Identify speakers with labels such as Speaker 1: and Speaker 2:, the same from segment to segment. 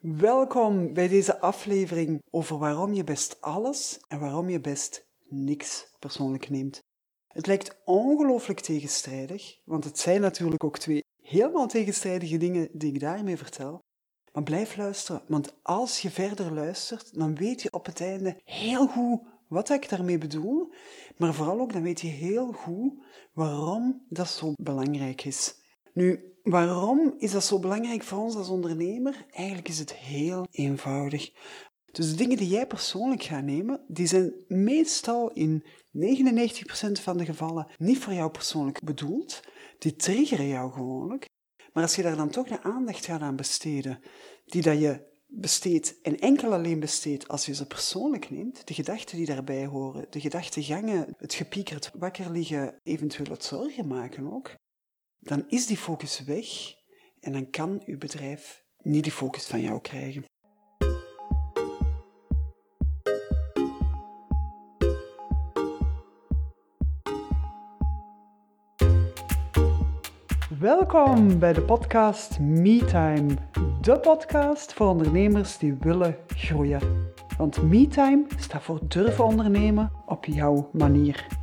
Speaker 1: Welkom bij deze aflevering over waarom je best alles en waarom je best niks persoonlijk neemt. Het lijkt ongelooflijk tegenstrijdig, want het zijn natuurlijk ook twee helemaal tegenstrijdige dingen die ik daarmee vertel. Maar blijf luisteren, want als je verder luistert, dan weet je op het einde heel goed wat ik daarmee bedoel, maar vooral ook dan weet je heel goed waarom dat zo belangrijk is. Nu, waarom is dat zo belangrijk voor ons als ondernemer? Eigenlijk is het heel eenvoudig. Dus de dingen die jij persoonlijk gaat nemen, die zijn meestal in 99% van de gevallen niet voor jou persoonlijk bedoeld. Die triggeren jou gewoonlijk. Maar als je daar dan toch de aandacht gaat aan besteden, die dat je besteedt en enkel alleen besteedt als je ze persoonlijk neemt, de gedachten die daarbij horen, de gedachtegangen, het gepiekerd wakker liggen, eventueel het zorgen maken ook, dan is die focus weg en dan kan uw bedrijf niet die focus van jou krijgen. Welkom bij de podcast MeTime, de podcast voor ondernemers die willen groeien. Want MeTime staat voor durven ondernemen op jouw manier.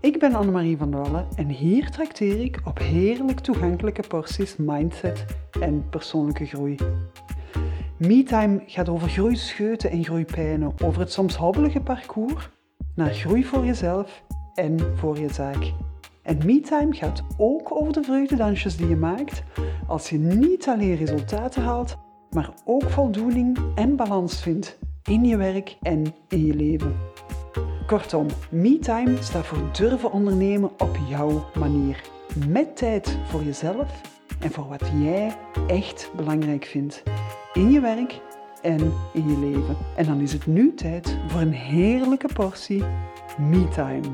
Speaker 1: Ik ben Annemarie van Wallen en hier trakteer ik op heerlijk toegankelijke porties mindset en persoonlijke groei. MeTime gaat over groeischeuten en groeipijnen, over het soms hobbelige parcours naar groei voor jezelf en voor je zaak. En MeTime gaat ook over de vreugdedansjes die je maakt als je niet alleen resultaten haalt, maar ook voldoening en balans vindt in je werk en in je leven. Kortom, MeTime staat voor durven ondernemen op jouw manier. Met tijd voor jezelf en voor wat jij echt belangrijk vindt in je werk en in je leven. En dan is het nu tijd voor een heerlijke portie MeTime.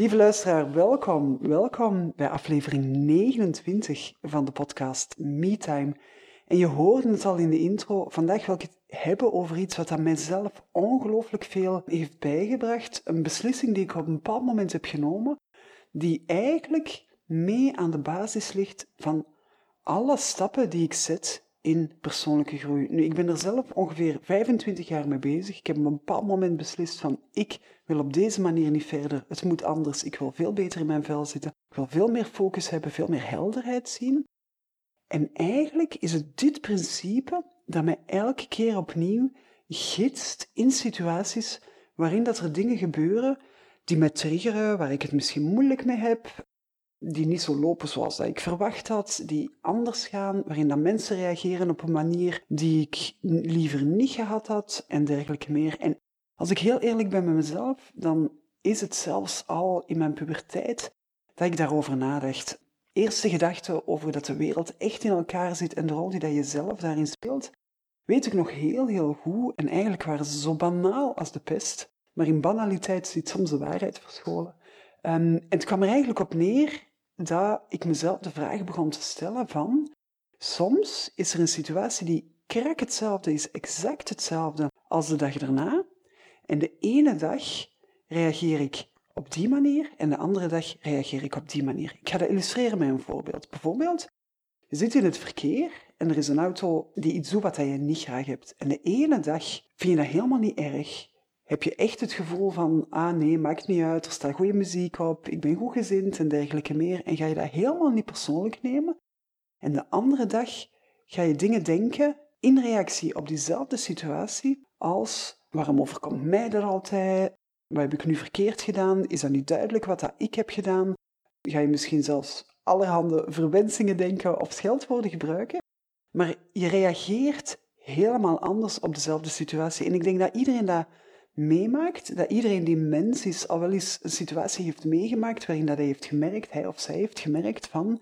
Speaker 1: Lieve luisteraar, welkom. Welkom bij aflevering 29 van de podcast MeTime. En je hoorde het al in de intro. Vandaag wil ik het hebben over iets wat aan mijzelf ongelooflijk veel heeft bijgebracht. Een beslissing die ik op een bepaald moment heb genomen, die eigenlijk mee aan de basis ligt van alle stappen die ik zet in persoonlijke groei. Nu, ik ben er zelf ongeveer 25 jaar mee bezig. Ik heb op een bepaald moment beslist van ik wil op deze manier niet verder. Het moet anders. Ik wil veel beter in mijn vel zitten. Ik wil veel meer focus hebben, veel meer helderheid zien. En eigenlijk is het dit principe dat mij elke keer opnieuw gidst in situaties waarin dat er dingen gebeuren die mij triggeren, waar ik het misschien moeilijk mee heb, die niet zo lopen zoals dat ik verwacht had, die anders gaan, waarin dan mensen reageren op een manier die ik liever niet gehad had en dergelijke meer. En als ik heel eerlijk ben met mezelf, dan is het zelfs al in mijn puberteit dat ik daarover nadacht. Eerste gedachte over dat de wereld echt in elkaar zit en de rol die dat je zelf daarin speelt, weet ik nog heel, heel goed. En eigenlijk waren ze zo banaal als de pest. Maar in banaliteit zit soms de waarheid verscholen. Um, en het kwam er eigenlijk op neer dat ik mezelf de vraag begon te stellen van, soms is er een situatie die krak hetzelfde is, exact hetzelfde als de dag daarna. En de ene dag reageer ik op die manier en de andere dag reageer ik op die manier. Ik ga dat illustreren met een voorbeeld. Bijvoorbeeld, je zit in het verkeer en er is een auto die iets doet wat je niet graag hebt. En de ene dag vind je dat helemaal niet erg heb je echt het gevoel van, ah nee, maakt niet uit, er staat goede muziek op, ik ben goed gezind en dergelijke meer. En ga je dat helemaal niet persoonlijk nemen. En de andere dag ga je dingen denken in reactie op diezelfde situatie als, waarom overkomt mij dat altijd? Wat heb ik nu verkeerd gedaan? Is dat niet duidelijk wat dat ik heb gedaan? Ga je misschien zelfs allerhande verwensingen denken of scheldwoorden gebruiken? Maar je reageert helemaal anders op dezelfde situatie. En ik denk dat iedereen dat meemaakt, dat iedereen die mens is al wel eens een situatie heeft meegemaakt waarin dat hij heeft gemerkt, hij of zij heeft gemerkt van,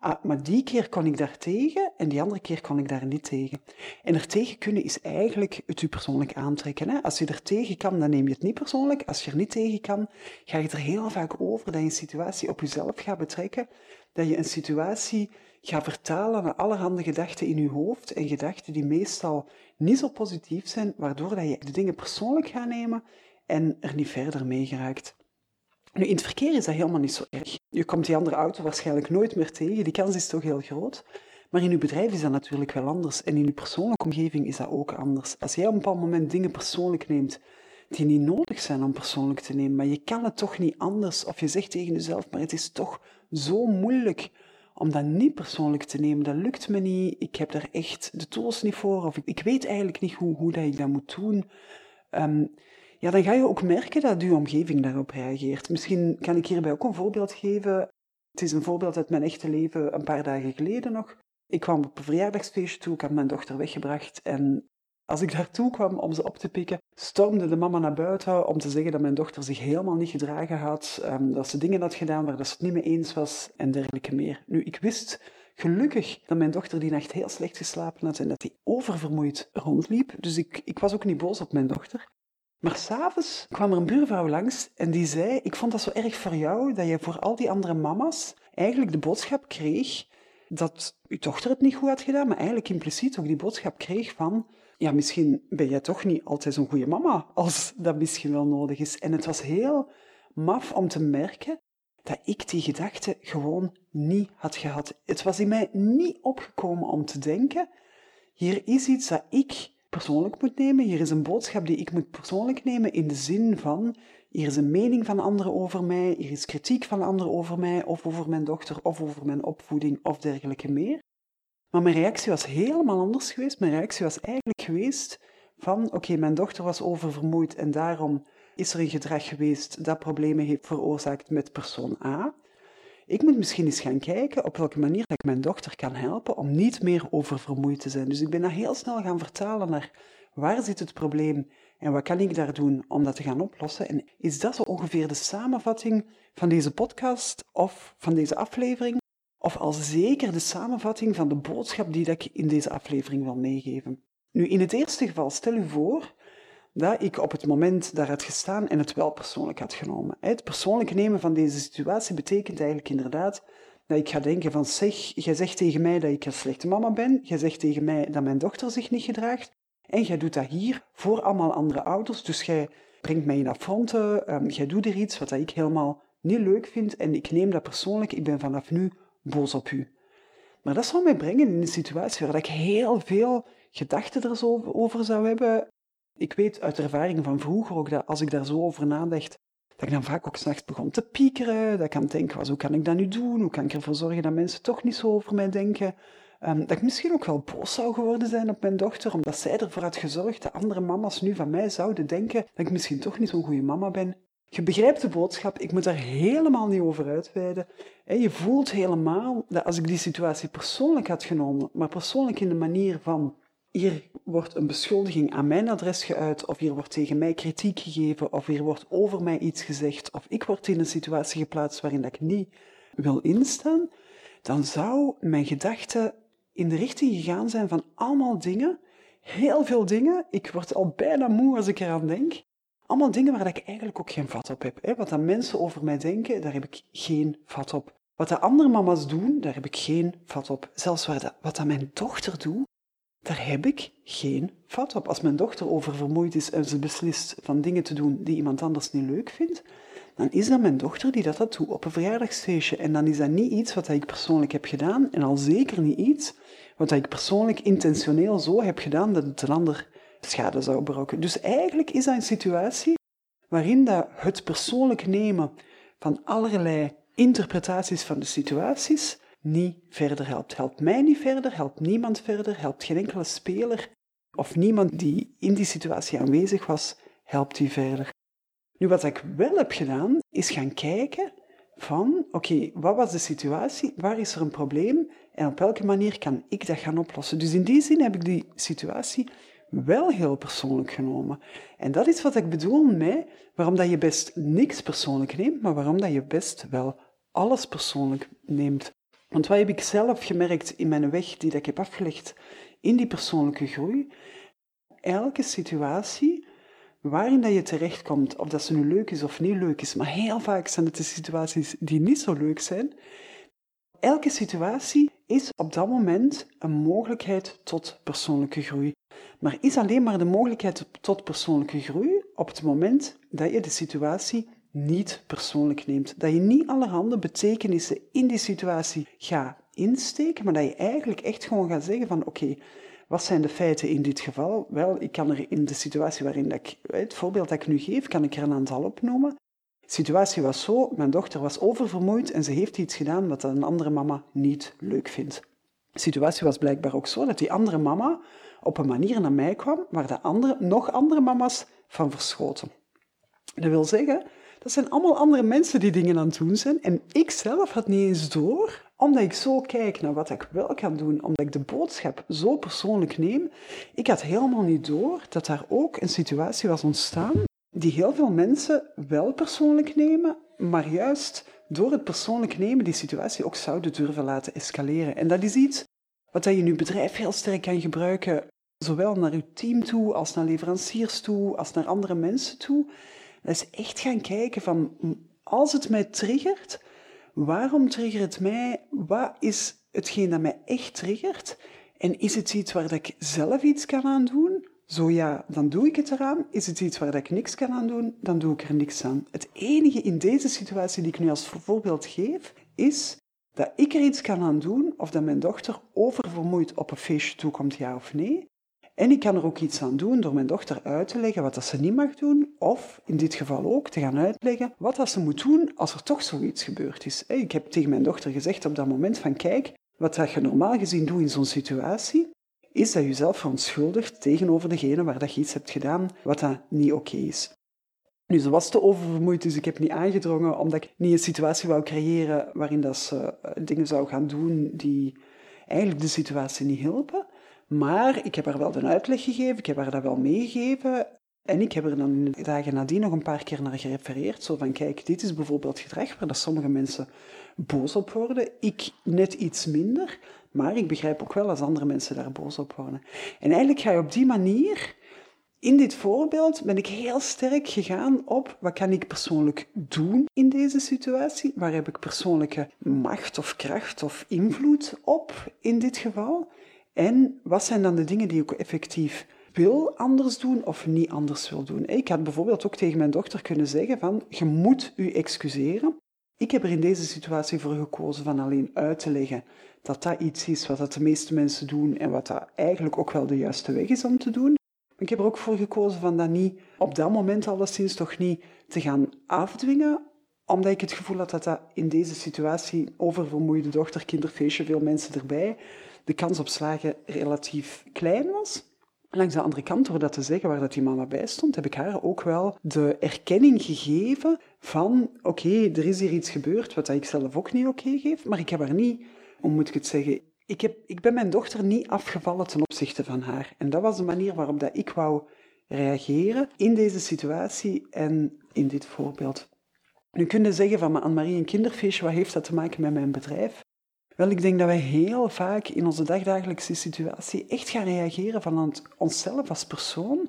Speaker 1: ah, maar die keer kon ik daar tegen en die andere keer kon ik daar niet tegen. En er tegen kunnen is eigenlijk het u persoonlijk aantrekken. Hè? Als je er tegen kan, dan neem je het niet persoonlijk. Als je er niet tegen kan, ga je er heel vaak over dat je een situatie op jezelf gaat betrekken, dat je een situatie ga vertalen naar allerhande gedachten in je hoofd en gedachten die meestal niet zo positief zijn, waardoor dat je de dingen persoonlijk gaat nemen en er niet verder mee geraakt. Nu, in het verkeer is dat helemaal niet zo erg. Je komt die andere auto waarschijnlijk nooit meer tegen, die kans is toch heel groot. Maar in je bedrijf is dat natuurlijk wel anders. En in je persoonlijke omgeving is dat ook anders. Als jij op een bepaald moment dingen persoonlijk neemt die niet nodig zijn om persoonlijk te nemen, maar je kan het toch niet anders. Of je zegt tegen jezelf, maar het is toch zo moeilijk om dat niet persoonlijk te nemen. Dat lukt me niet. Ik heb daar echt de tools niet voor. Of ik, ik weet eigenlijk niet hoe, hoe dat ik dat moet doen. Ehm, ja, dan ga je ook merken dat je omgeving daarop reageert. Misschien kan ik hierbij ook een voorbeeld geven. Het is een voorbeeld uit mijn echte leven een paar dagen geleden nog. Ik kwam op een verjaardagsfeestje toe, ik had mijn dochter weggebracht en als ik daartoe kwam om ze op te pikken, stormde de mama naar buiten om te zeggen dat mijn dochter zich helemaal niet gedragen had, um, dat ze dingen had gedaan waar ze het niet mee eens was en dergelijke meer. Nu, ik wist gelukkig dat mijn dochter die nacht heel slecht geslapen had en dat hij oververmoeid rondliep, dus ik, ik was ook niet boos op mijn dochter. Maar s'avonds kwam er een buurvrouw langs en die zei: Ik vond dat zo erg voor jou dat je voor al die andere mama's eigenlijk de boodschap kreeg dat uw dochter het niet goed had gedaan, maar eigenlijk impliciet ook die boodschap kreeg van, ja, misschien ben jij toch niet altijd zo'n goede mama, als dat misschien wel nodig is. En het was heel maf om te merken dat ik die gedachte gewoon niet had gehad. Het was in mij niet opgekomen om te denken, hier is iets dat ik persoonlijk moet nemen, hier is een boodschap die ik moet persoonlijk nemen in de zin van, hier is een mening van anderen over mij, hier is kritiek van anderen over mij, of over mijn dochter, of over mijn opvoeding, of dergelijke meer. Maar mijn reactie was helemaal anders geweest. Mijn reactie was eigenlijk geweest van, oké, mijn dochter was oververmoeid en daarom is er een gedrag geweest dat problemen heeft veroorzaakt met persoon A. Ik moet misschien eens gaan kijken op welke manier ik mijn dochter kan helpen om niet meer oververmoeid te zijn. Dus ik ben dat heel snel gaan vertalen naar waar zit het probleem en wat kan ik daar doen om dat te gaan oplossen? En is dat zo ongeveer de samenvatting van deze podcast of van deze aflevering? Of al zeker de samenvatting van de boodschap die ik in deze aflevering wil meegeven? Nu, in het eerste geval, stel u voor dat ik op het moment daar had gestaan en het wel persoonlijk had genomen. Het persoonlijk nemen van deze situatie betekent eigenlijk inderdaad dat ik ga denken van zeg, jij zegt tegen mij dat ik een slechte mama ben, jij zegt tegen mij dat mijn dochter zich niet gedraagt, en jij doet dat hier voor allemaal andere ouders. Dus jij brengt mij in affronten. Um, jij doet er iets wat ik helemaal niet leuk vind. En ik neem dat persoonlijk. Ik ben vanaf nu boos op u. Maar dat zou mij brengen in een situatie waar ik heel veel gedachten er zo over zou hebben. Ik weet uit ervaring van vroeger ook dat als ik daar zo over nadacht, dat ik dan vaak ook s'nachts begon te piekeren. Dat ik aan het denken was, hoe kan ik dat nu doen? Hoe kan ik ervoor zorgen dat mensen toch niet zo over mij denken? Um, dat ik misschien ook wel boos zou geworden zijn op mijn dochter, omdat zij ervoor had gezorgd dat andere mama's nu van mij zouden denken dat ik misschien toch niet zo'n goede mama ben. Je begrijpt de boodschap, ik moet daar helemaal niet over uitweiden. En je voelt helemaal dat als ik die situatie persoonlijk had genomen, maar persoonlijk in de manier van hier wordt een beschuldiging aan mijn adres geuit, of hier wordt tegen mij kritiek gegeven, of hier wordt over mij iets gezegd, of ik word in een situatie geplaatst waarin ik niet wil instaan, dan zou mijn gedachte in de richting gegaan zijn van allemaal dingen, heel veel dingen. Ik word al bijna moe als ik eraan denk. Allemaal dingen waar ik eigenlijk ook geen vat op heb. Hè. Wat dan mensen over mij denken, daar heb ik geen vat op. Wat de andere mama's doen, daar heb ik geen vat op. Zelfs wat dat mijn dochter doet, daar heb ik geen vat op. Als mijn dochter oververmoeid is en ze beslist van dingen te doen die iemand anders niet leuk vindt, dan is dat mijn dochter die dat, dat doet op een verjaardagsfeestje. En dan is dat niet iets wat ik persoonlijk heb gedaan en al zeker niet iets wat ik persoonlijk intentioneel zo heb gedaan dat het een ander schade zou berokken. Dus eigenlijk is dat een situatie waarin dat het persoonlijk nemen van allerlei interpretaties van de situaties niet verder helpt. Helpt mij niet verder, helpt niemand verder, helpt geen enkele speler of niemand die in die situatie aanwezig was, helpt die verder. Nu, wat ik wel heb gedaan, is gaan kijken van, oké, wat was de situatie, waar is er een probleem en op welke manier kan ik dat gaan oplossen. Dus in die zin heb ik die situatie wel heel persoonlijk genomen. En dat is wat ik bedoel met waarom dat je best niks persoonlijk neemt, maar waarom dat je best wel alles persoonlijk neemt. Want wat heb ik zelf gemerkt in mijn weg die dat ik heb afgelegd in die persoonlijke groei? Elke situatie waarin dat je terechtkomt, of dat ze nu leuk is of niet leuk is, maar heel vaak zijn het de situaties die niet zo leuk zijn, elke situatie is op dat moment een mogelijkheid tot persoonlijke groei. Maar is alleen maar de mogelijkheid tot persoonlijke groei op het moment dat je de situatie niet persoonlijk neemt. Dat je niet allerhande betekenissen in die situatie gaat insteken, maar dat je eigenlijk echt gewoon gaat zeggen van oké, wat zijn de feiten in dit geval? Wel, ik kan er in de situatie waarin dat ik, het voorbeeld dat ik nu geef, kan ik er een aantal opnoemen. De situatie was zo, mijn dochter was oververmoeid en ze heeft iets gedaan wat een andere mama niet leuk vindt. De situatie was blijkbaar ook zo dat die andere mama op een manier naar mij kwam waar de andere, nog andere mama's van verschoten. Dat wil zeggen, dat zijn allemaal andere mensen die dingen aan het doen zijn. En ik zelf had niet eens door, omdat ik zo kijk naar wat ik wel kan doen, omdat ik de boodschap zo persoonlijk neem. Ik had helemaal niet door dat daar ook een situatie was ontstaan die heel veel mensen wel persoonlijk nemen, maar juist door het persoonlijk nemen die situatie ook zouden durven laten escaleren. En dat is iets wat je in je bedrijf heel sterk kan gebruiken, zowel naar je team toe, als naar leveranciers toe, als naar andere mensen toe. Dat is echt gaan kijken van, als het mij triggert, waarom triggert het mij? Wat is hetgeen dat mij echt triggert? En is het iets waar ik zelf iets kan aan doen? Zo ja, dan doe ik het eraan. Is het iets waar ik niks kan aan doen? Dan doe ik er niks aan. Het enige in deze situatie die ik nu als voorbeeld geef, is dat ik er iets kan aan doen of dat mijn dochter oververmoeid op een feestje toekomt, ja of nee. En ik kan er ook iets aan doen door mijn dochter uit te leggen wat dat ze niet mag doen, of in dit geval ook te gaan uitleggen wat dat ze moet doen als er toch zoiets gebeurd is. Ik heb tegen mijn dochter gezegd op dat moment van kijk, wat dat je normaal gezien doet in zo'n situatie, is dat je jezelf verontschuldigt tegenover degene waar dat je iets hebt gedaan wat dat niet oké is. Nu, ze was te oververmoeid, dus ik heb niet aangedrongen, omdat ik niet een situatie wou creëren waarin dat ze eh, dingen zou gaan doen die eigenlijk de situatie niet helpen. Maar ik heb haar wel een uitleg gegeven, ik heb haar dat wel meegegeven. En ik heb er dan in de dagen nadien nog een paar keer naar gerefereerd. Zo van, kijk, dit is bijvoorbeeld gedrag waar dat sommige mensen boos op worden. Ik net iets minder, maar ik begrijp ook wel als andere mensen daar boos op worden. En eigenlijk ga je op die manier in dit voorbeeld ben ik heel sterk gegaan op wat kan ik persoonlijk doen in deze situatie? Waar heb ik persoonlijke macht of kracht of invloed op in dit geval? En wat zijn dan de dingen die ik effectief wil anders doen of niet anders wil doen? Ik had bijvoorbeeld ook tegen mijn dochter kunnen zeggen van, je moet u excuseren. Ik heb er in deze situatie voor gekozen van alleen uit te leggen dat dat iets is wat de meeste mensen doen en wat dat eigenlijk ook wel de juiste weg is om te doen. Ik heb er ook voor gekozen van dat niet op dat moment alleszins toch niet te gaan afdwingen, omdat ik het gevoel had dat dat in deze situatie, oververmoeide dochter, kinderfeestje, veel mensen erbij, de kans op slagen relatief klein was. Langs de andere kant, door dat te zeggen waar dat die mama bij stond, heb ik haar ook wel de erkenning gegeven van oké, er is hier iets gebeurd wat ik zelf ook niet oké geef, maar ik heb haar niet, hoe moet ik het zeggen, ik, heb, ik ben mijn dochter niet afgevallen ten opzichte van haar. En dat was de manier waarop dat ik wou reageren in deze situatie en in dit voorbeeld. Nu kun je zeggen van, Anne-Marie, een kinderfeestje, wat heeft dat te maken met mijn bedrijf? Wel, ik denk dat wij heel vaak in onze dagdagelijkse situatie echt gaan reageren vanuit onszelf als persoon,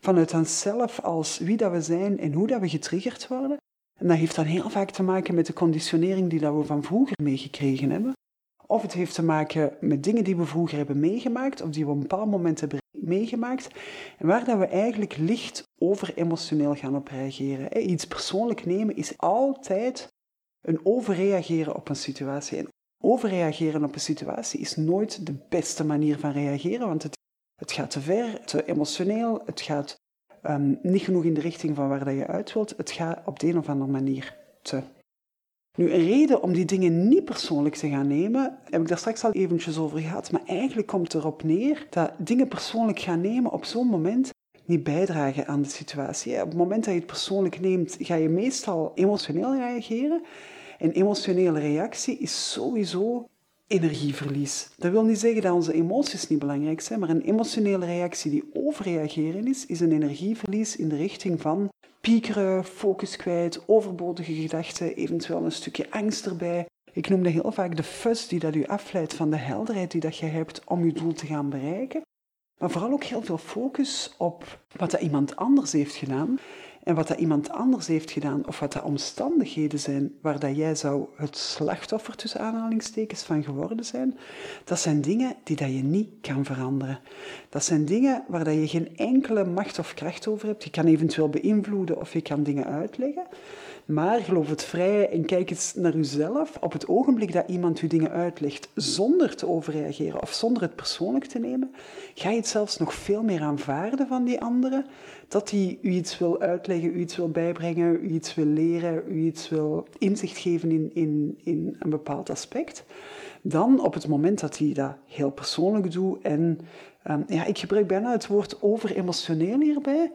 Speaker 1: vanuit onszelf als wie dat we zijn en hoe dat we getriggerd worden. En dat heeft dan heel vaak te maken met de conditionering die dat we van vroeger meegekregen hebben. Of het heeft te maken met dingen die we vroeger hebben meegemaakt, of die we op een bepaald moment hebben meegemaakt, en waar dat we eigenlijk licht over emotioneel gaan op reageren. Iets persoonlijk nemen is altijd een overreageren op een situatie. Overreageren op een situatie is nooit de beste manier van reageren, want het, het gaat te ver, te emotioneel, het gaat um, niet genoeg in de richting van waar dat je uit wilt, het gaat op de een of andere manier te. Nu, een reden om die dingen niet persoonlijk te gaan nemen, heb ik daar straks al eventjes over gehad, maar eigenlijk komt het erop neer dat dingen persoonlijk gaan nemen op zo'n moment niet bijdragen aan de situatie. Op het moment dat je het persoonlijk neemt, ga je meestal emotioneel reageren. En emotionele reactie is sowieso energieverlies. Dat wil niet zeggen dat onze emoties niet belangrijk zijn, maar een emotionele reactie die overreageren is, is een energieverlies in de richting van piekeren, focus kwijt, overbodige gedachten, eventueel een stukje angst erbij. Ik noemde heel vaak de fuzz die dat u afleidt van de helderheid die dat je hebt om je doel te gaan bereiken. Maar vooral ook heel veel focus op wat dat iemand anders heeft gedaan en wat dat iemand anders heeft gedaan, of wat de omstandigheden zijn waar dat jij zou het slachtoffer tussen aanhalingstekens van geworden zijn, dat zijn dingen die dat je niet kan veranderen. Dat zijn dingen waar dat je geen enkele macht of kracht over hebt. Je kan eventueel beïnvloeden of je kan dingen uitleggen. Maar geloof het vrij en kijk eens naar uzelf. Op het ogenblik dat iemand u dingen uitlegt zonder te overreageren of zonder het persoonlijk te nemen, ga je het zelfs nog veel meer aanvaarden van die andere. Dat hij u iets wil uitleggen, u iets wil bijbrengen, u iets wil leren, u iets wil inzicht geven in, in, in een bepaald aspect. Dan op het moment dat hij dat heel persoonlijk doet en um, ja, ik gebruik bijna het woord overemotioneel hierbij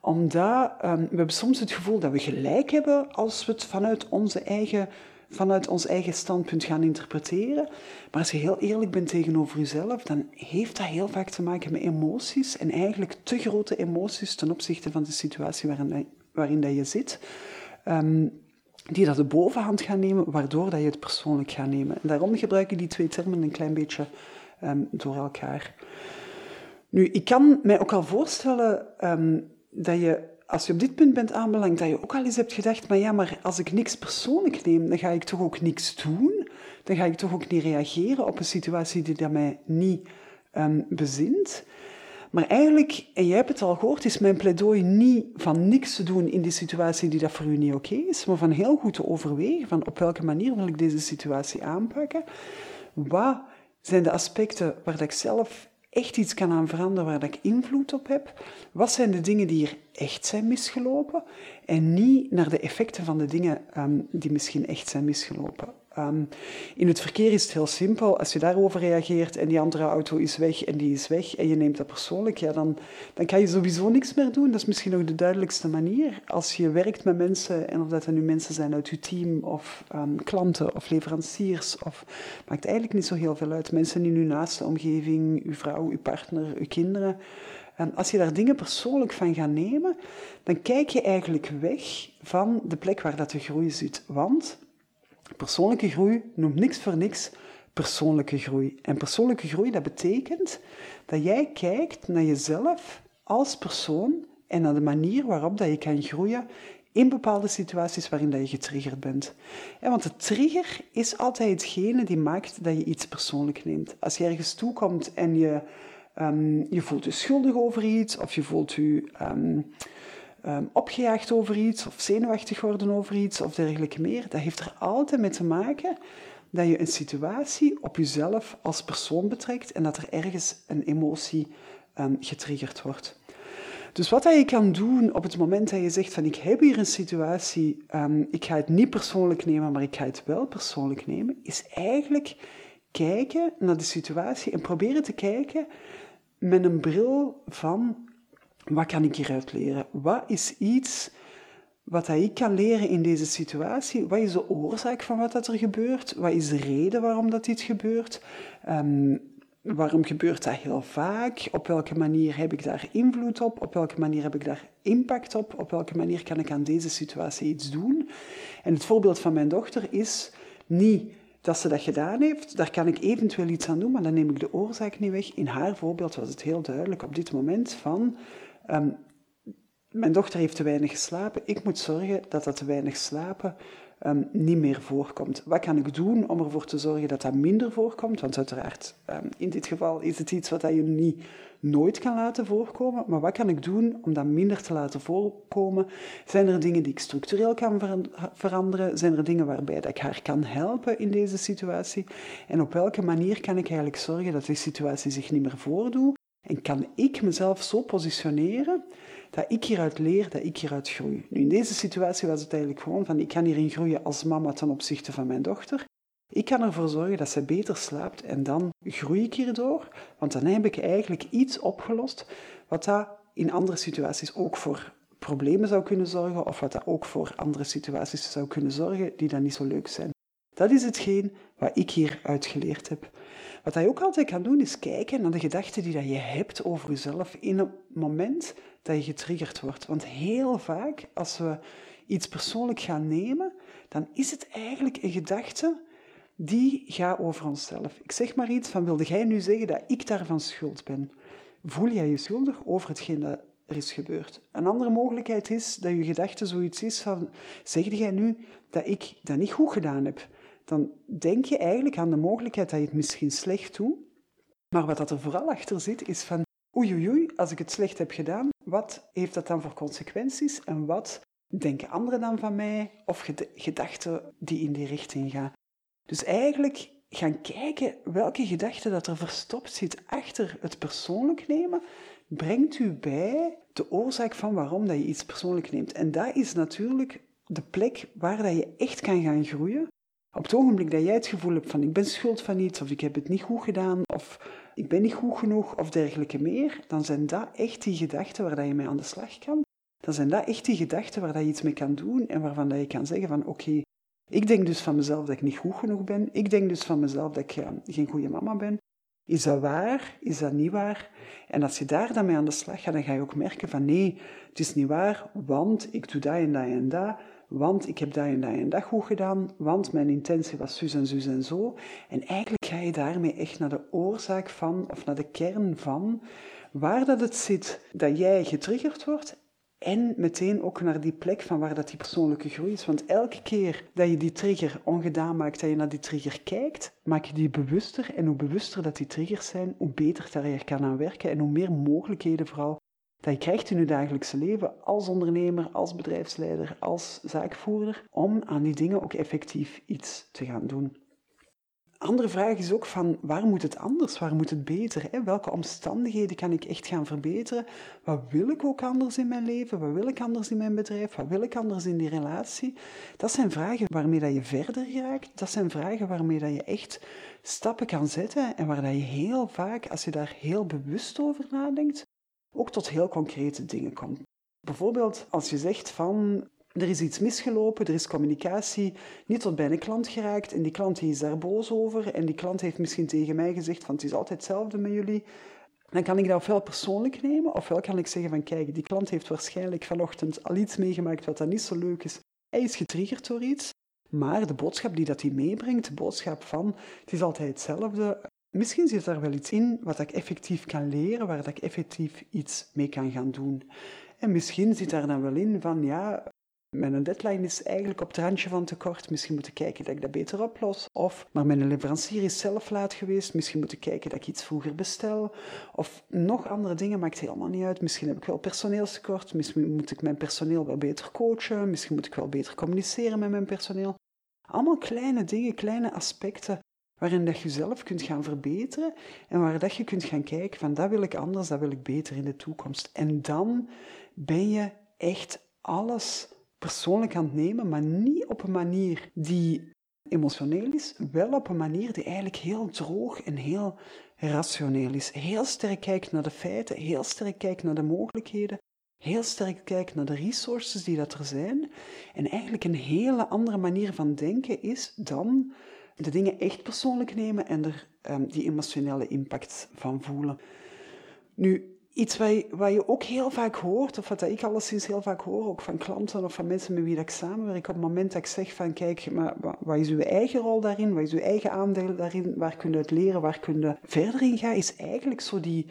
Speaker 1: omdat um, we hebben soms het gevoel dat we gelijk hebben als we het vanuit, onze eigen, vanuit ons eigen standpunt gaan interpreteren. Maar als je heel eerlijk bent tegenover jezelf, dan heeft dat heel vaak te maken met emoties. En eigenlijk te grote emoties ten opzichte van de situatie waarin, waarin dat je zit. Um, die dat de bovenhand gaan nemen, waardoor dat je het persoonlijk gaat nemen. En daarom gebruik ik die twee termen een klein beetje um, door elkaar. Nu, ik kan mij ook al voorstellen um, dat je, als je op dit punt bent aanbeland, dat je ook al eens hebt gedacht, maar ja, maar als ik niks persoonlijk neem, dan ga ik toch ook niks doen? Dan ga ik toch ook niet reageren op een situatie die dat mij niet um, bezint? Maar eigenlijk, en jij hebt het al gehoord, is mijn pleidooi niet van niks te doen in die situatie die dat voor u niet oké is, maar van heel goed te overwegen van op welke manier wil ik deze situatie aanpakken. Wat zijn de aspecten waar dat ik zelf echt iets kan aan veranderen waar ik invloed op heb? Wat zijn de dingen die hier echt zijn misgelopen? En niet naar de effecten van de dingen um, die misschien echt zijn misgelopen. Um, in het verkeer is het heel simpel. Als je daarover reageert en die andere auto is weg en die is weg en je neemt dat persoonlijk, ja, dan, dan kan je sowieso niks meer doen. Dat is misschien ook de duidelijkste manier. Als je werkt met mensen, en of dat nu mensen zijn uit je team of um, klanten of leveranciers, of maakt eigenlijk niet zo heel veel uit. Mensen in uw naaste omgeving, uw vrouw, uw partner, uw kinderen. En als je daar dingen persoonlijk van gaat nemen, dan kijk je eigenlijk weg van de plek waar dat de groei zit. Want Persoonlijke groei noemt niks voor niks persoonlijke groei. En persoonlijke groei, dat betekent dat jij kijkt naar jezelf als persoon en naar de manier waarop dat je kan groeien in bepaalde situaties waarin dat je getriggerd bent. want de trigger is altijd hetgene die maakt dat je iets persoonlijk neemt. Als je ergens toekomt en je, um, je voelt je schuldig over iets, of je voelt je um, um, opgejaagd over iets of zenuwachtig worden over iets of dergelijke meer. Dat heeft er altijd mee te maken dat je een situatie op jezelf als persoon betrekt en dat er ergens een emotie getriggerd wordt. Dus wat je kan doen op het moment dat je zegt van ik heb hier een situatie, ik ga het niet persoonlijk nemen, maar ik ga het wel persoonlijk nemen, is eigenlijk kijken naar de situatie en proberen te kijken met een bril van wat kan ik hieruit leren? Wat is iets wat ik kan leren in deze situatie? Wat is de oorzaak van wat dat er gebeurt? Wat is de reden waarom dat dit gebeurt? Um, waarom gebeurt dat heel vaak? Op welke manier heb ik daar invloed op? Op welke manier heb ik daar impact op? Op welke manier kan ik aan deze situatie iets doen? En het voorbeeld van mijn dochter is niet dat ze dat gedaan heeft, daar kan ik eventueel iets aan doen, maar dan neem ik de oorzaak niet weg. In haar voorbeeld was het heel duidelijk op dit moment van Um, mijn dochter heeft te weinig geslapen. Ik moet zorgen dat dat te weinig slapen um, niet meer voorkomt. Wat kan ik doen om ervoor te zorgen dat dat minder voorkomt? Want uiteraard, um, in dit geval is het iets wat je niet nooit kan laten voorkomen. Maar wat kan ik doen om dat minder te laten voorkomen? Zijn er dingen die ik structureel kan veranderen? Zijn er dingen waarbij dat ik haar kan helpen in deze situatie? En op welke manier kan ik eigenlijk zorgen dat die situatie zich niet meer voordoet? En kan ik mezelf zo positioneren dat ik hieruit leer, dat ik hieruit groei. Nu, in deze situatie was het eigenlijk gewoon van, ik kan hierin groeien als mama ten opzichte van mijn dochter. Ik kan ervoor zorgen dat zij beter slaapt en dan groei ik hierdoor, want dan heb ik eigenlijk iets opgelost wat dat in andere situaties ook voor problemen zou kunnen zorgen of wat dat ook voor andere situaties zou kunnen zorgen die dan niet zo leuk zijn. Dat is hetgeen wat ik hieruit geleerd heb. Wat je ook altijd kan doen, is kijken naar de gedachten die dat je hebt over jezelf in het moment dat je getriggerd wordt. Want heel vaak, als we iets persoonlijk gaan nemen, dan is het eigenlijk een gedachte die gaat over onszelf. Ik zeg maar iets van, wilde jij nu zeggen dat ik daarvan schuld ben? Voel jij je schuldig over hetgeen dat er is gebeurd. Een andere mogelijkheid is dat je gedachte zoiets is van, zeg jij nu dat ik dat niet goed gedaan heb? Dan denk je eigenlijk aan de mogelijkheid dat je het misschien slecht doet, maar wat dat er vooral achter zit is van, oei oei oei, als ik het slecht heb gedaan, wat heeft dat dan voor consequenties en wat denken anderen dan van mij of gedachten die in die richting gaan? Dus eigenlijk gaan kijken welke gedachte dat er verstopt zit achter het persoonlijk nemen, brengt u bij de oorzaak van waarom dat je iets persoonlijk neemt. En dat is natuurlijk de plek waar dat je echt kan gaan groeien. Op het ogenblik dat jij het gevoel hebt van ik ben schuld van iets, of ik heb het niet goed gedaan, of ik ben niet goed genoeg, of dergelijke meer, dan zijn dat echt die gedachten waar dat je mee aan de slag kan. Dan zijn dat echt die gedachten waar dat je iets mee kan doen en waarvan dat je kan zeggen van oké, ik denk dus van mezelf dat ik niet goed genoeg ben. Ik denk dus van mezelf dat ik geen goede mama ben. Is dat waar? Is dat niet waar? En als je daar dan mee aan de slag gaat, dan ga je ook merken van nee, het is niet waar, want ik doe dat en dat en dat, want ik heb dat en dat en dat goed gedaan, want mijn intentie was zus en zus en zo. En eigenlijk ga je daarmee echt naar de oorzaak van, of naar de kern van, waar dat het zit dat jij getriggerd wordt en meteen ook naar die plek van waar dat die persoonlijke groei is. Want elke keer dat je die trigger ongedaan maakt, dat je naar die trigger kijkt, maak je die bewuster. En hoe bewuster dat die triggers zijn, hoe beter daar je kan aan werken en hoe meer mogelijkheden vooral dat je krijgt in je dagelijkse leven als ondernemer, als bedrijfsleider, als zaakvoerder, om aan die dingen ook effectief iets te gaan doen andere vraag is ook van waar moet het anders, waar moet het beter? Hè? Welke omstandigheden kan ik echt gaan verbeteren? Wat wil ik ook anders in mijn leven? Wat wil ik anders in mijn bedrijf? Wat wil ik anders in die relatie? Dat zijn vragen waarmee dat je verder raakt. Dat zijn vragen waarmee dat je echt stappen kan zetten en waar dat je heel vaak, als je daar heel bewust over nadenkt, ook tot heel concrete dingen komt. Bijvoorbeeld als je zegt van er is iets misgelopen, er is communicatie niet tot bij een klant geraakt en die klant is daar boos over en die klant heeft misschien tegen mij gezegd van het is altijd hetzelfde met jullie. Dan kan ik dat ofwel persoonlijk nemen, ofwel kan ik zeggen van kijk, die klant heeft waarschijnlijk vanochtend al iets meegemaakt wat dan niet zo leuk is. Hij is getriggerd door iets, maar de boodschap die dat hij meebrengt, de boodschap van het is altijd hetzelfde, misschien zit daar wel iets in wat ik effectief kan leren, waar dat ik effectief iets mee kan gaan doen. En misschien zit daar dan wel in van ja, mijn deadline is eigenlijk op het randje van tekort. Misschien moet ik kijken dat ik dat beter oplos. Of, maar mijn leverancier is zelf laat geweest. Misschien moet ik kijken dat ik iets vroeger bestel. Of nog andere dingen, maakt helemaal niet uit. Misschien heb ik wel personeelstekort. Misschien moet ik mijn personeel wel beter coachen. Misschien moet ik wel beter communiceren met mijn personeel. Allemaal kleine dingen, kleine aspecten waarin dat je zelf kunt gaan verbeteren en waar dat je kunt gaan kijken van dat wil ik anders, dat wil ik beter in de toekomst. En dan ben je echt alles persoonlijk aan het nemen, maar niet op een manier die emotioneel is, wel op een manier die eigenlijk heel droog en heel rationeel is. Heel sterk kijkt naar de feiten, heel sterk kijkt naar de mogelijkheden, heel sterk kijkt naar de resources die dat er zijn. En eigenlijk een hele andere manier van denken is dan de dingen echt persoonlijk nemen en er um, die emotionele impact van voelen. Nu, Iets wat je, je, ook heel vaak hoort, of wat ik alleszins heel vaak hoor, ook van klanten of van mensen met wie ik samenwerk, op het moment dat ik zeg van kijk, maar wat is uw eigen rol daarin, wat is uw eigen aandeel daarin, waar kun je het leren, waar kun je verder in gaan, is eigenlijk zo die,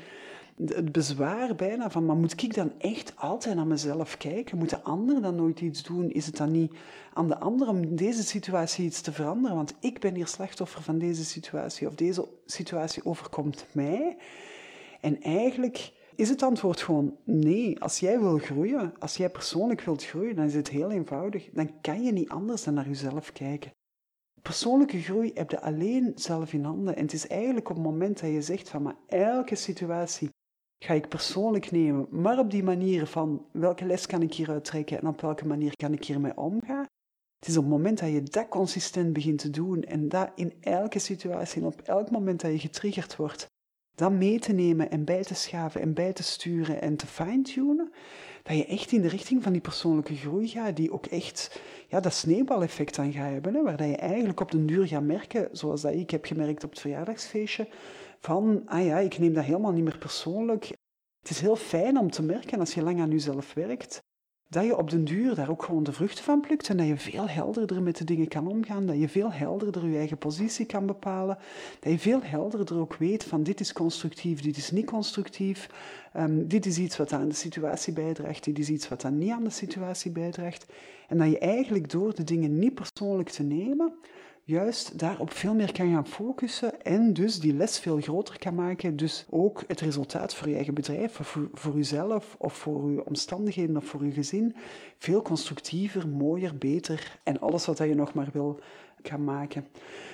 Speaker 1: het bezwaar bijna van, maar moet ik dan echt altijd naar mezelf kijken? Moet de ander dan nooit iets doen? Is het dan niet aan de ander om deze situatie iets te veranderen? Want ik ben hier slachtoffer van deze situatie, of deze situatie overkomt mij. En eigenlijk is het antwoord gewoon nee. Als jij wil groeien, als jij persoonlijk wilt groeien, dan is het heel eenvoudig. Dan kan je niet anders dan naar jezelf kijken. Persoonlijke groei heb je alleen zelf in handen. En het is eigenlijk op het moment dat je zegt van maar elke situatie ga ik persoonlijk nemen, maar op die manier van welke les kan ik hieruit trekken en op welke manier kan ik hiermee omgaan. Het is op het moment dat je dat consistent begint te doen en dat in elke situatie en op elk moment dat je getriggerd wordt, dan mee te nemen en bij te schaven en bij te sturen en te fine-tunen, dat je echt in de richting van die persoonlijke groei gaat, die ook echt ja, dat sneeuwbaleffect aan gaat hebben, hè, waar dat je eigenlijk op den duur gaat merken, zoals dat ik heb gemerkt op het verjaardagsfeestje, van, ah ja, ik neem dat helemaal niet meer persoonlijk. Het is heel fijn om te merken als je lang aan jezelf werkt, dat je op den duur daar ook gewoon de vruchten van plukt en dat je veel helderder met de dingen kan omgaan, dat je veel helderder je eigen positie kan bepalen, dat je veel helderder ook weet van dit is constructief, dit is niet constructief, um, dit is iets wat aan de situatie bijdraagt, dit is iets wat dan niet aan de situatie bijdraagt. En dat je eigenlijk door de dingen niet persoonlijk te nemen, juist daarop veel meer kan gaan focussen en dus die les veel groter kan maken. Dus ook het resultaat voor je eigen bedrijf, voor, voor jezelf, of voor je omstandigheden, of voor je gezin, veel constructiever, mooier, beter en alles wat je nog maar wil kan maken.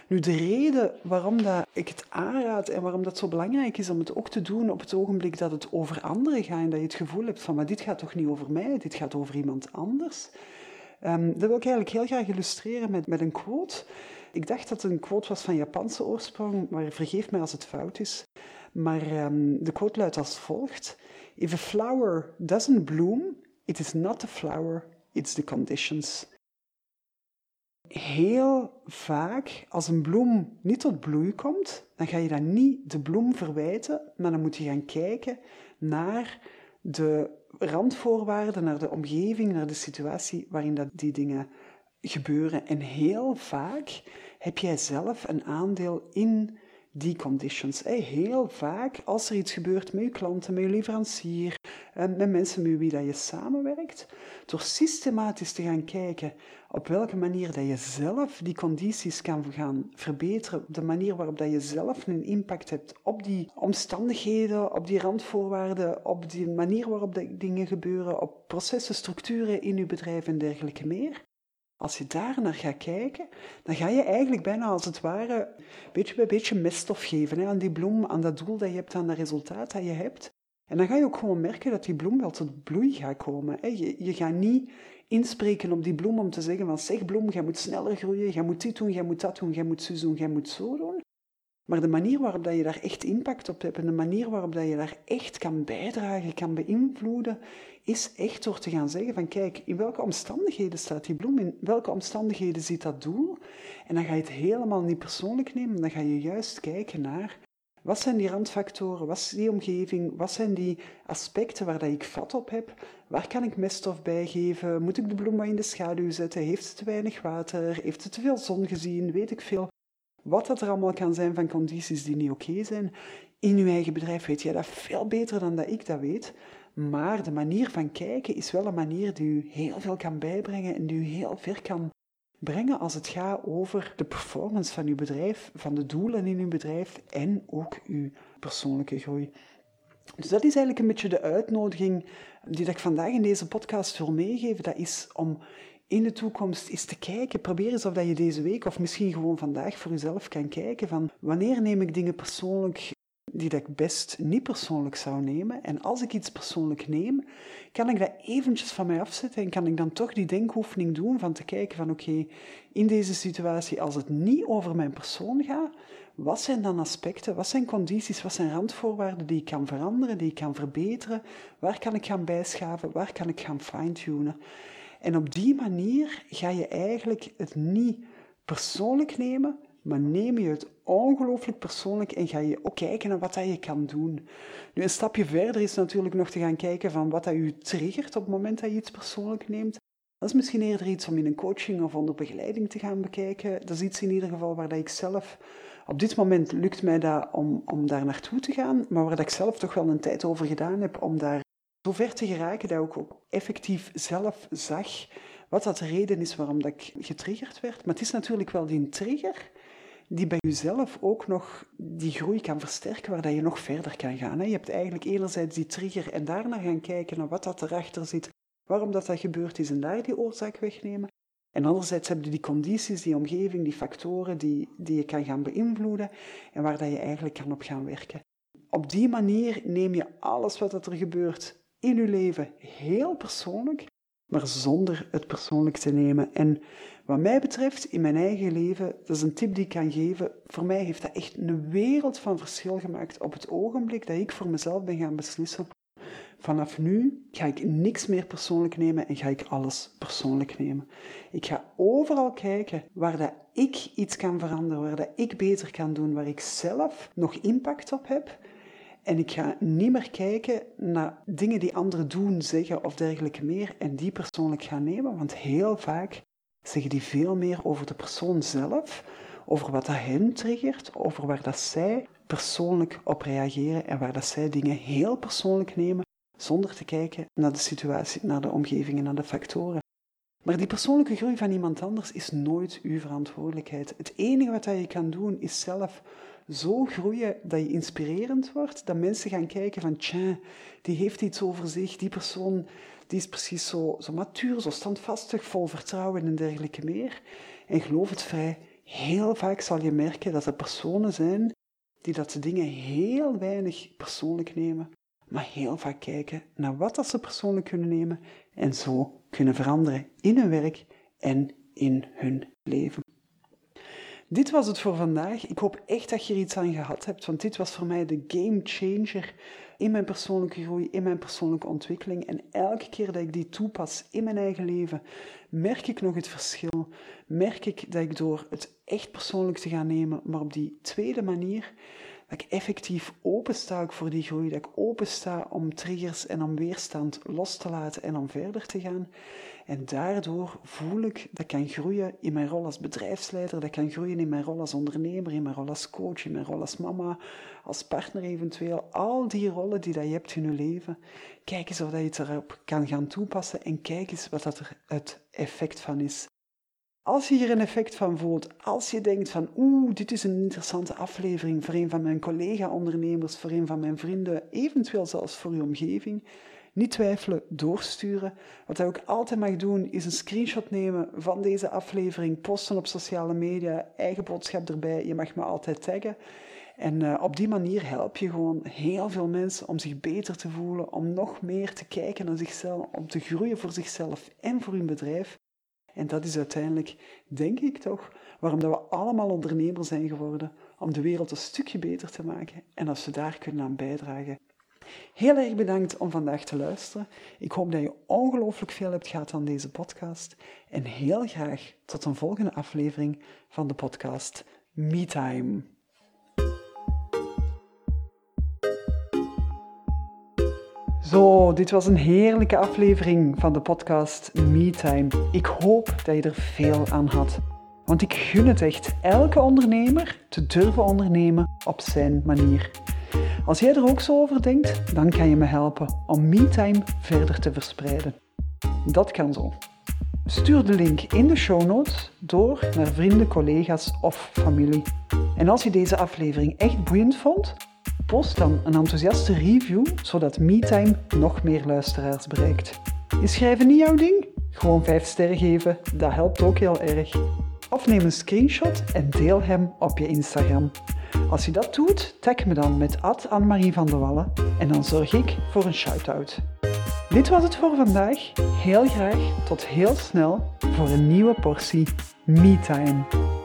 Speaker 1: Nu, de reden waarom dat ik het aanraad en waarom dat zo belangrijk is om het ook te doen op het ogenblik dat het over anderen gaat en dat je het gevoel hebt van, maar dit gaat toch niet over mij, dit gaat over iemand anders. Um, dat wil ik eigenlijk heel graag illustreren met, met een quote. Ik dacht dat het een quote was van Japanse oorsprong, maar vergeef mij als het fout is. Maar um, de quote luidt als volgt: If a flower doesn't bloom, it is not the flower, it's the conditions. Heel vaak, als een bloem niet tot bloei komt, dan ga je dan niet de bloem verwijten, maar dan moet je gaan kijken naar de randvoorwaarden, naar de omgeving, naar de situatie waarin dat die dingen gebeuren. En heel vaak heb jij zelf een aandeel in die conditions. Heel vaak, als er iets gebeurt met je klanten, met je leverancier, eh, met mensen met wie dat je samenwerkt, door systematisch te gaan kijken op welke manier dat je zelf die condities kan gaan verbeteren, de manier waarop dat je zelf een impact hebt op die omstandigheden, op die randvoorwaarden, op die manier waarop dingen gebeuren, op processen, structuren in je bedrijf en dergelijke meer. Als je daar naar gaat kijken, dan ga je eigenlijk bijna als het ware beetje bij beetje meststof geven hè, aan die bloem, aan dat doel dat je hebt, aan dat resultaat dat je hebt. En dan ga je ook gewoon merken dat die bloem wel tot bloei gaat komen. Hè. Je, je gaat niet inspreken op die bloem om te zeggen van zeg bloem, jij moet sneller groeien, jij moet dit doen, jij moet dat doen, jij moet zo doen, jij moet zo doen. Maar de manier waarop dat je daar echt impact op hebt en de manier waarop dat je daar echt kan bijdragen, kan beïnvloeden, is echt door te gaan zeggen van kijk, in welke omstandigheden staat die bloem, in welke omstandigheden zit dat doel. En dan ga je het helemaal niet persoonlijk nemen, dan ga je juist kijken naar wat zijn die randfactoren, wat is die omgeving, wat zijn die aspecten waar dat ik vat op heb, waar kan ik meststof bijgeven, moet ik de bloem wat in de schaduw zetten, heeft ze te weinig water, heeft ze te veel zon gezien, weet ik veel. Wat dat er allemaal kan zijn van condities die niet oké zijn. In uw eigen bedrijf weet jij dat veel beter dan dat ik dat weet. Maar de manier van kijken is wel een manier die u heel veel kan bijbrengen en die u heel ver kan brengen als het gaat over de performance van uw bedrijf, van de doelen in uw bedrijf en ook uw persoonlijke groei. Dus dat is eigenlijk een beetje de uitnodiging die ik vandaag in deze podcast wil meegeven. Dat is om in de toekomst eens te kijken. Probeer eens of dat je deze week of misschien gewoon vandaag voor jezelf kan kijken van wanneer neem ik dingen persoonlijk die dat ik best niet persoonlijk zou nemen. En als ik iets persoonlijk neem, kan ik dat eventjes van mij afzetten en kan ik dan toch die denkoefening doen van te kijken van oké, in deze situatie, als het niet over mijn persoon gaat, wat zijn dan aspecten, wat zijn condities, wat zijn randvoorwaarden die ik kan veranderen, die ik kan verbeteren, waar kan ik gaan bijschaven, waar kan ik gaan fine-tunen. En op die manier ga je eigenlijk het niet persoonlijk nemen, maar neem je het ongelooflijk persoonlijk en ga je ook kijken naar wat dat je kan doen. Nu, een stapje verder is natuurlijk nog te gaan kijken van wat dat je triggert op het moment dat je iets persoonlijk neemt. Dat is misschien eerder iets om in een coaching of onder begeleiding te gaan bekijken. Dat is iets in ieder geval waar dat ik zelf... Op dit moment lukt mij dat om, om daar naartoe te gaan, maar waar dat ik zelf toch wel een tijd over gedaan heb om daar zo ver te geraken dat ik ook effectief zelf zag wat dat de reden is waarom dat ik getriggerd werd. Maar het is natuurlijk wel die trigger die bij jezelf ook nog die groei kan versterken, waar dat je nog verder kan gaan. Je hebt eigenlijk enerzijds die trigger en daarna gaan kijken naar wat dat erachter zit, waarom dat, dat gebeurd is en daar die oorzaak wegnemen. En anderzijds heb je die condities, die omgeving, die factoren die, die je kan gaan beïnvloeden en waar dat je eigenlijk kan op gaan werken. Op die manier neem je alles wat er gebeurt in je leven heel persoonlijk, maar zonder het persoonlijk te nemen. En wat mij betreft, in mijn eigen leven, dat is een tip die ik kan geven, voor mij heeft dat echt een wereld van verschil gemaakt op het ogenblik dat ik voor mezelf ben gaan beslissen. Vanaf nu ga ik niks meer persoonlijk nemen en ga ik alles persoonlijk nemen. Ik ga overal kijken waar dat ik iets kan veranderen, waar dat ik beter kan doen, waar ik zelf nog impact op heb En ik ga niet meer kijken naar dingen die anderen doen, zeggen of dergelijke meer en die persoonlijk gaan nemen, want heel vaak zeggen die veel meer over de persoon zelf, over wat dat hen triggert, over waar dat zij persoonlijk op reageren en waar dat zij dingen heel persoonlijk nemen, zonder te kijken naar de situatie, naar de omgeving en naar de factoren. Maar die persoonlijke groei van iemand anders is nooit uw verantwoordelijkheid. Het enige wat je kan doen is zelf zo groeien dat je inspirerend wordt, dat mensen gaan kijken van tja, die heeft iets over zich, die persoon die is precies zo, zo matuur, zo standvastig, vol vertrouwen en dergelijke meer. En geloof het vrij, heel vaak zal je merken dat er personen zijn die dat dingen heel weinig persoonlijk nemen, maar heel vaak kijken naar wat dat ze persoonlijk kunnen nemen en zo kunnen veranderen in hun werk en in hun leven. Dit was het voor vandaag. Ik hoop echt dat je er iets aan gehad hebt, want dit was voor mij de game changer in mijn persoonlijke groei, in mijn persoonlijke ontwikkeling. En elke keer dat ik die toepas in mijn eigen leven, merk ik nog het verschil. Merk ik dat ik door het echt persoonlijk te gaan nemen, maar op die tweede manier, dat ik effectief opensta voor die groei, dat ik opensta om triggers en om weerstand los te laten en om verder te gaan. En daardoor voel ik dat ik kan groeien in mijn rol als bedrijfsleider, dat ik kan groeien in mijn rol als ondernemer, in mijn rol als coach, in mijn rol als mama, als partner eventueel. Al die rollen die dat je hebt in je leven, kijk eens of dat je het erop kan gaan toepassen en kijk eens wat dat er het effect van is. Als je hier een effect van voelt, als je denkt van oeh, dit is een interessante aflevering voor een van mijn collega-ondernemers, voor een van mijn vrienden, eventueel zelfs voor je omgeving, niet twijfelen, doorsturen. Wat je ook altijd mag doen, is een screenshot nemen van deze aflevering, posten op sociale media, eigen boodschap erbij. Je mag me altijd taggen. En uh, op die manier help je gewoon heel veel mensen om zich beter te voelen, om nog meer te kijken naar zichzelf, om te groeien voor zichzelf en voor hun bedrijf. En dat is uiteindelijk, denk ik toch, waarom dat we allemaal ondernemer zijn geworden, om de wereld een stukje beter te maken. En als we daar kunnen aan bijdragen, Heel erg bedankt om vandaag te luisteren. Ik hoop dat je ongelooflijk veel hebt gehad aan deze podcast. En heel graag tot een volgende aflevering van de podcast MeTime. Zo, dit was een heerlijke aflevering van de podcast MeTime. Ik hoop dat je er veel aan had. Want ik gun het echt elke ondernemer te durven ondernemen op zijn manier. Als jij er ook zo over denkt, dan kan je me helpen om MeTime verder te verspreiden. Dat kan zo. Stuur de link in de show notes door naar vrienden, collega's of familie. En als je deze aflevering echt boeiend vond, post dan een enthousiaste review zodat MeTime nog meer luisteraars bereikt. Is schrijven niet jouw ding? Gewoon 5 sterren geven, dat helpt ook heel erg. Of neem een screenshot en deel hem op je Instagram. Als je dat doet, tag me dan met Anne-Marie van der Wallen en dan zorg ik voor een shout-out. Dit was het voor vandaag. Heel graag tot heel snel voor een nieuwe portie MeTime.